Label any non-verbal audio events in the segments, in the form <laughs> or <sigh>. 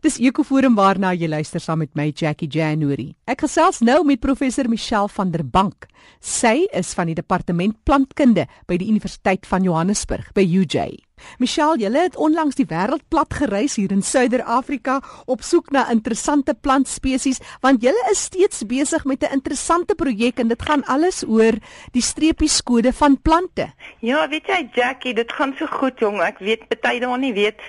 Dis Ekoforum waarna jy luister saam met my Jackie January. Ek gesels nou met professor Michelle van der Bank. Sy is van die departement plantkunde by die Universiteit van Johannesburg by UJ. Michelle, jy het onlangs die wêreld plat gereis hier in Suider-Afrika op soek na interessante plantspesies, want jy is steeds besig met 'n interessante projek en dit gaan alles oor die streepieskode van plante. Ja, weet jy Jackie, dit gaan so goed jong. Ek weet baie daar nie weet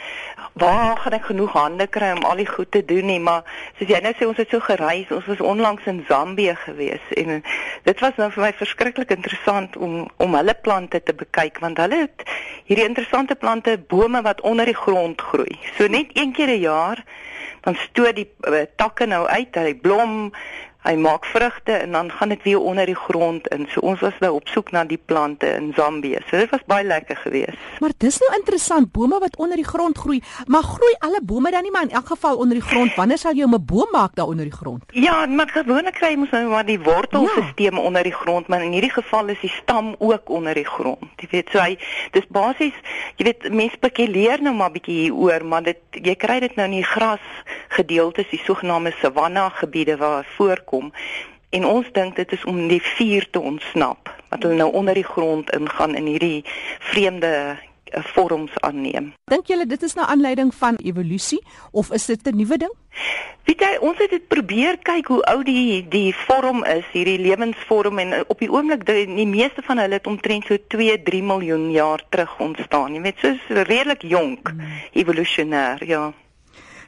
waar gaan ek genoeg hande kry om al die goed te doen nie, maar soos jy nou sê ons het so gereis. Ons was onlangs in Zambië gewees en dit was nou vir my verskriklik interessant om om hulle plante te bekyk want hulle het hierdie interessante plante bome wat onder die grond groei. So net een keer 'n jaar dan stoot die uh, takke nou uit, hy blom, hy maak vrugte en dan gaan dit weer onder die grond in. So ons was nou op soek na die plante in Zambië. So dit was baie lekker geweest. Maar dis nou interessant, bome wat onder die grond groei, maar groei alle bome dan nie maar in elk geval onder die grond? Wanneer sal jy 'n boom maak daar onder die grond? Ja, maar gewoonlik kry jy mos nou maar die wortelstelsel ja. onder die grond, maar in hierdie geval is die stam ook onder die grond. Jy weet, so hy dis basies, jy weet, mense spekuleer nou maar bietjie hieroor, maar dit jy kry dit nou in die gras gedeeltes, die sogenaamde savanna gebiede waar voor kom en ons dink dit is om die vuur te ontsnap wat hulle nou onder die grond ingaan in hierdie vreemde eh, vorms aanneem. Dink julle dit is nou aanleiding van evolusie of is dit 'n nuwe ding? Weet jy, ons het dit probeer kyk hoe oud die die vorm is, hierdie lewensvorm en op die oomblik die, die meeste van hulle het omtrent so 2-3 miljoen jaar terug ontstaan. Jy weet, so redelik jonk hmm. evolusionêr, ja.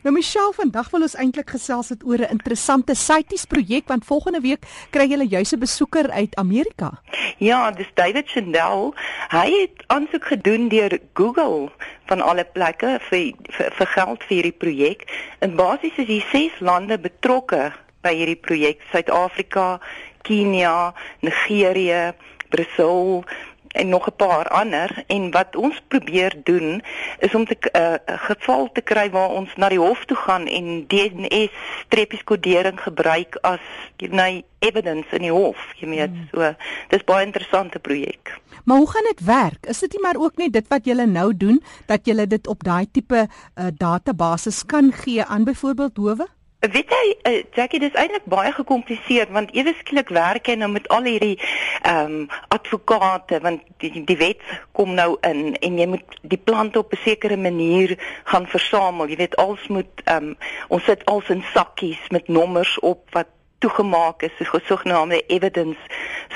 Nou Michelle, vandag wil ons eintlik gesels het oor 'n interessante CITES projek want volgende week kry jy 'n jouse besoeker uit Amerika. Ja, dis David Chandel. Hy het aansoek gedoen deur Google van alle plekke vir vir, vir geld vir hierdie projek. In basies is hier ses lande betrokke by hierdie projek: Suid-Afrika, Kenia, Nigerië, Brasil, en nog 'n paar ander. En wat ons probeer doen is om 'n uh, geval te kry waar ons na die hof toe gaan en DNS streepies kodering gebruik as nou evidence in die hof jy weet. Hmm. so dis baie interessante projek. Maar hoe gaan dit werk? Is dit nie maar ook net dit wat julle nou doen dat julle dit op daai tipe uh, database kan gee aan byvoorbeeld howe Weet jy, uh, Jackie, dis eintlik baie gekompliseer want ewe skielik werk jy nou met al hierdie ehm um, advokate want die die wet kom nou in en jy moet die plante op 'n sekere manier gaan versamel. Jy weet, alles moet ehm um, ons sit alles in sakkies met nommers op wat toegemaak is, so sogenaamde evidence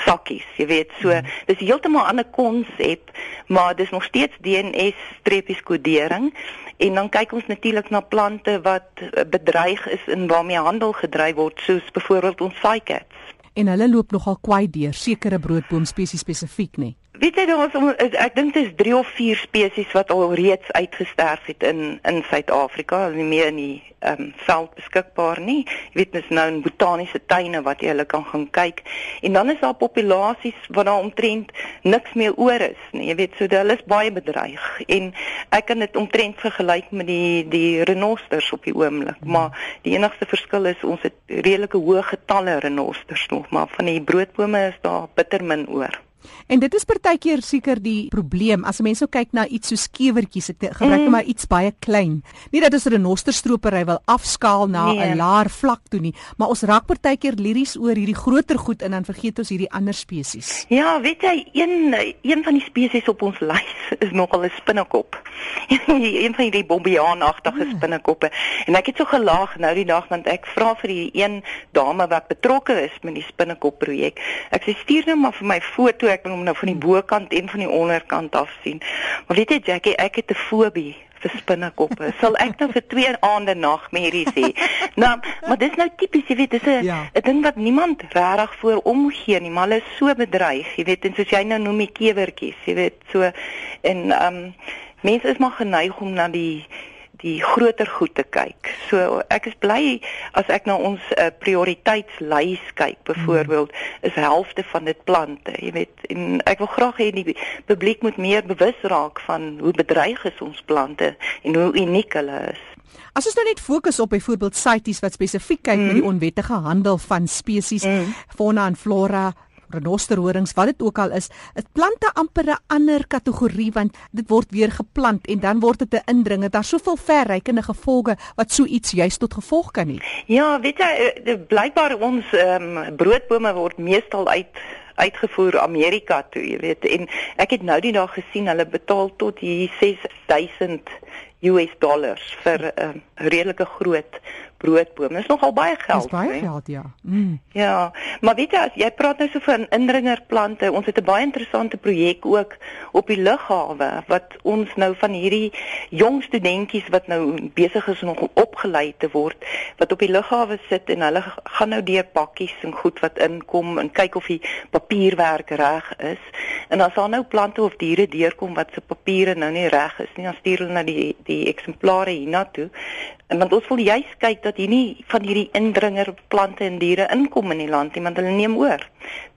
sakkies. Jy weet, so hmm. dis heeltemal 'n ander konsep, maar dis nog steeds DNS streepies kodering en dan kyk ons natuurlik na plante wat eh, bedreig is en waarmee handel gedryf word, soos byvoorbeeld ons cycads. En hulle loop nogal kwai deur sekere broodboom spesies spesifiek, nê? Weet jy daar is ek dink dit is 3 of 4 spesies wat al reeds uitgesterf het in in Suid-Afrika, nie meer in die ehm um, veld beskikbaar nie. Jy weet mens nou in botaniese tuine wat jy hulle kan gaan kyk. En dan is daar populasies wat daar omtrent niks meer oor is nie. Jy weet so hulle is baie bedreig en ek kan dit omtrent vergelyk met die die renosters op die oomblik, hmm. maar die enigste verskil is ons het redelike hoë getalle renosters nog, maar van die broodbome is daar bitter min oor. En dit is partykeer seker die probleem as mense nou kyk na iets so skewertjies, ek gebruik mm. maar iets baie klein. Nie dat ons renosterstropery wil afskaal na 'n nee. laer vlak toe nie, maar ons raak partykeer liries oor hierdie groter goed en dan vergeet ons hierdie ander spesies. Ja, weet jy, een een van die spesies op ons lys <laughs> is nogal 'n spinnekop. <laughs> een van die bombiaanagtige mm. spinnekoppe. En ek het so gelag nou die dag want ek vra vir die een dame wat betrokke is met die spinnekop projek. Ek sê stuur nou maar vir my foto ek wil hom nou van die bokant en van die onderkant af sien. Maar weet jy Jackie, ek het 'n fobie vir spinnekoppe. <laughs> Sal ek nou vir twee aande nagmerries hê? nou, maar dis nou tipies, jy weet, dis 'n ja. 'n ding wat niemand regtig voor omgee nie, maar hulle is so bedreig, jy weet, en soos jy nou noem die kewertjies, jy weet, so en ehm um, mense is maar geneig om na die die groter goed te kyk. So ek is bly as ek na ons uh, prioriteitslys kyk byvoorbeeld is helfte van dit plante, jy weet, en ek wil graag hê die publiek moet meer bewus raak van hoe bedreig is ons plante en hoe uniek hulle is. As ons nou net fokus op byvoorbeeld CITES wat spesifiek kyk mm. met die onwettige handel van spesies, mm. fauna en flora renosterhorings, wat dit ook al is, dit plante amper 'n ander kategorie want dit word weer geplant en dan word dit 'n indringer. Daar's soveel verrykende gevolge wat so iets juis tot gevolg kan hê. Ja, weet jy, eh, blykbaar ons ehm um, broodbome word meestal uit uitgevoer Amerika toe, jy weet. En ek het nou die dag gesien hulle betaal tot hier 6000 US dollars vir 'n uh, redelike groot broodboom. Dis nogal baie geld. Dis baie geld, ja. Mm. Ja, maar weet jy as jy praat nou so van indringerplante, ons het 'n baie interessante projek ook op die lughawe wat ons nou van hierdie jong studentjies wat nou besig is om opgelei te word, wat op die lughawe sit en hulle gaan nou deur pakkies en goed wat inkom en kyk of die papierwerk reg is. En as daar nou plante of diere deurkom wat se papiere nou nie reg is nie, dan stuur hulle na die die eksemplare hiernatoe. En want ons wil juist kyk dat hier nie van hierdie indringer plante en diere inkom in die land nie, want hulle neem oor.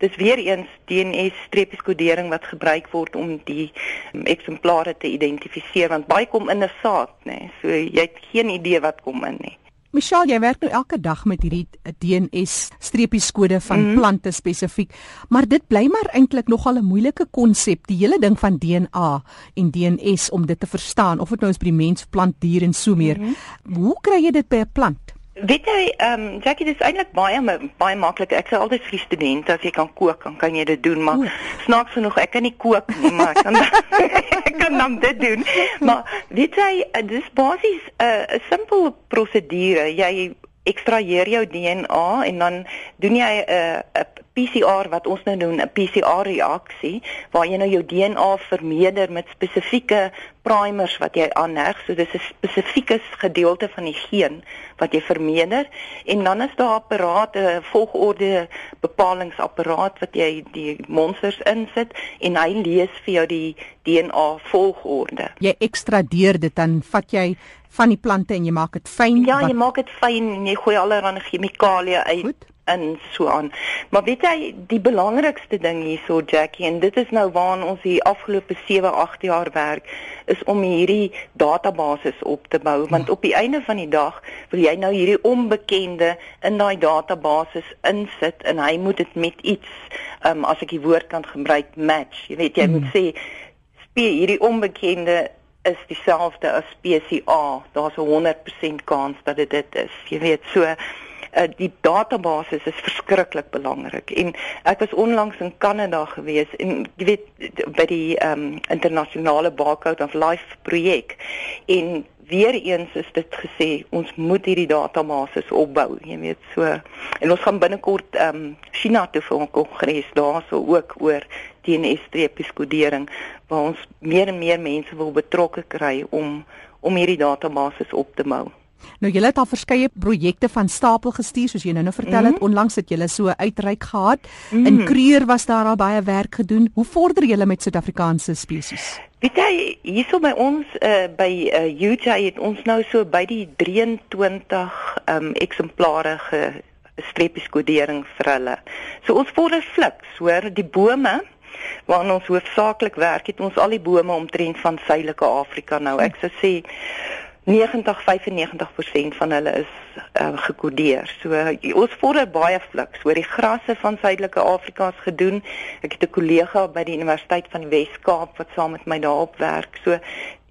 Dis weer eens DNS streepieskodering wat gebruik word om die um, eksemplare te identifiseer want baie kom in 'n saad, nê. So jy het geen idee wat kom in nie. Michelle, jy werk nou elke dag met hierdie DNS streepieskode van mm -hmm. plante spesifiek, maar dit bly maar eintlik nogal 'n moeilike konsep, die hele ding van DNA en DNS om dit te verstaan, of dit nou is by die mens, plant, dier en so meer. Mm -hmm. Hoe kry jy dit by 'n plant? Weet jy, ehm um, Jackie, dit is eintlik baie baie maklik. Ek sê altyd vir studente as jy kan kook, dan kan jy dit doen, maar snaaks genoeg, ek kan nie kook nie, maar ek kan <laughs> dan dit doen. <laughs> Maar weet jy, dis basies 'n uh, simpel prosedure. Jy ekstraheer jou DNA en dan doen jy 'n uh, 'n PCR wat ons nou doen 'n PCR reaksie waar jy nou jou DNA vermeerder met spesifieke primers wat jy aanheg. So dis 'n spesifieke gedeelte van die geen wat jy vermeerder. En dan is daar apparate volgorde bepalingsapparaat wat jy die monsters insit en hy lees vir jou die DNA volgorde. Jy ekstradeer dit dan vat jy van die plante en jy maak dit fyn ja wat... jy maak dit fyn en jy gooi allerlei chemikalieë uit Goed in so aan. Maar weet jy, die belangrikste ding hierso Jackie en dit is nou waaraan ons hier afgelope 7, 8 jaar werk is om hierdie database op te bou want op die einde van die dag wil jy nou hierdie onbekende in daai database insit en hy moet dit met iets um, as ek die woord kan gebruik match. Jy weet jy hmm. moet sê spee hierdie onbekende is dieselfde as spesie A. Daar's 'n 100% kans dat dit dit is. Jy weet so uh, die database is verskriklik belangrik en ek was onlangs in Kanada gewees en jy weet by die um, internasionale barcode of life projek en weer eens is dit gesê ons moet hierdie database opbou jy weet so en ons gaan binnekort um, China toe vir 'n kongres daarso ook oor DNS-streepieskodering waar ons meer en meer mense wil betrokke kry om om hierdie database op te bou Nou julle het al verskeie projekte van stapel gestuur soos jy nou nou vertel het. Mm -hmm. Onlangs het julle so uitreik gehad. Mm -hmm. In Kreur was daar al baie werk gedoen. Hoe vorder julle met Suid-Afrikaanse spesies? Weet jy, hierso by ons uh, by uh, eh, UJ het ons nou so by die 23 um, ehm, eksemplare ge streepieskodering vir hulle. So ons vorder fliks, hoor, die bome waar ons hoofsaaklik werk, het ons al die bome omtrent van Suidelike Afrika nou. Ek sou sê 90 95% van hulle is uh, gekodeer. So uh, ons vorder baie fliks oor die grasse van Suidelike Afrika se gedoen. Ek het 'n kollega by die Universiteit van die Wes-Kaap wat saam met my daarop werk. So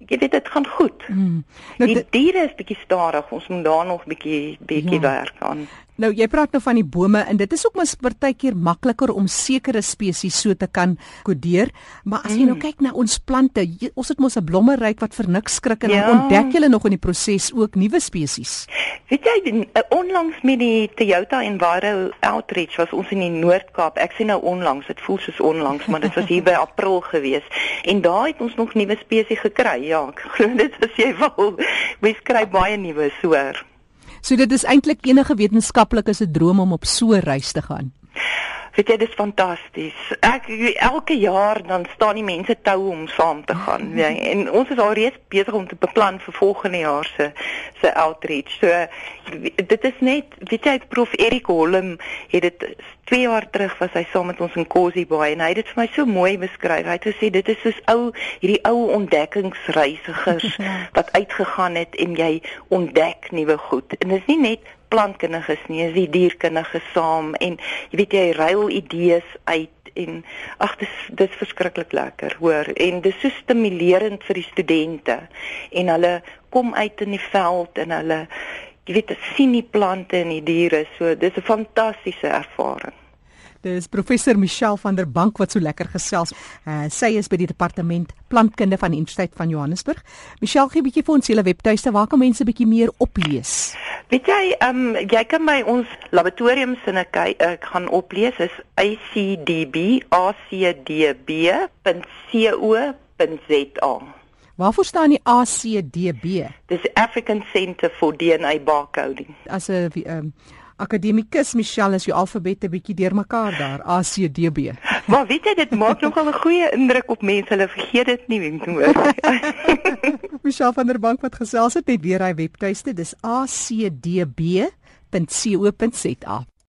jy weet dit gaan goed. Mm. Nou, die diere is bietjie stadig. Ons moet daar nog bietjie bietjie ja. werk aan. Nou jy praat nou van die bome en dit is ook mos partykeer makliker om sekere spesies so te kan kodeer, maar as jy nou mm. nou kyk na ons plante, ons het mos 'n blommeryk wat vir niks skrik en ja. dan ontdek jy nog in die proses ook nuwe spesies. Weet jy eh, onlangs met die Toyota Enviro Outreach was ons in die Noord-Kaap. Ek sien nou onlangs, dit voel soos onlangs, maar dit was hier by <laughs> April gewees en daar het ons nog nuwe spesies gekry. Ja, ek glo <laughs> dit as jy wil. <laughs> Mens kry baie nuwe soor. So dit is eintlik enige wetenskaplike se droom om op so 'n reis te gaan. Weet jy, dit is fantasties. Ek elke jaar dan staan die mense tou om saam te gaan, weet jy. En ons is al reeds besig om te beplan vir volgende jaar se se outreach. So dit is net, weet jy, prof Erik Holm het dit 2 jaar terug was hy saam met ons in Kosi Bay en hy het dit vir my so mooi beskryf. Hy het gesê dit is soos ou hierdie ou ontdekkingsreisigers <laughs> ja. wat uitgegaan het en jy ontdek nuwe goed. En dit is nie net plantkundiges nie, is die dierkundiges saam en jy weet jy ruil idees uit en ag dis dis verskriklik lekker hoor en dis so stimulerend vir die studente en hulle kom uit in die veld en hulle jy weet sien die plante en die diere so dis 'n fantastiese ervaring Dis professor Michelle van der Bank wat so lekker gesels. Uh, sy is by die departement plantkunde van die Universiteit van Johannesburg. Michelle gee 'n bietjie vir ons julle webtuiste waar kan mense bietjie meer oplees? Weet jy, ehm um, jy kan by ons laboratorium se ek uh, gaan oplees is acdb.acdb.co.za. Waarvoor staan die ACDB? Dis African Centre for DNA Barcoding. As 'n ehm um, akademikus Michelle is jou alfabet 'n bietjie deurmekaar daar ACDB. Maar weet jy dit maak nogal 'n goeie indruk op mense. Hulle vergeet dit nie wen toe hoor. <laughs> Michelle van der Bank wat gesels het net weer hy webtuiste dis acdb.co.za.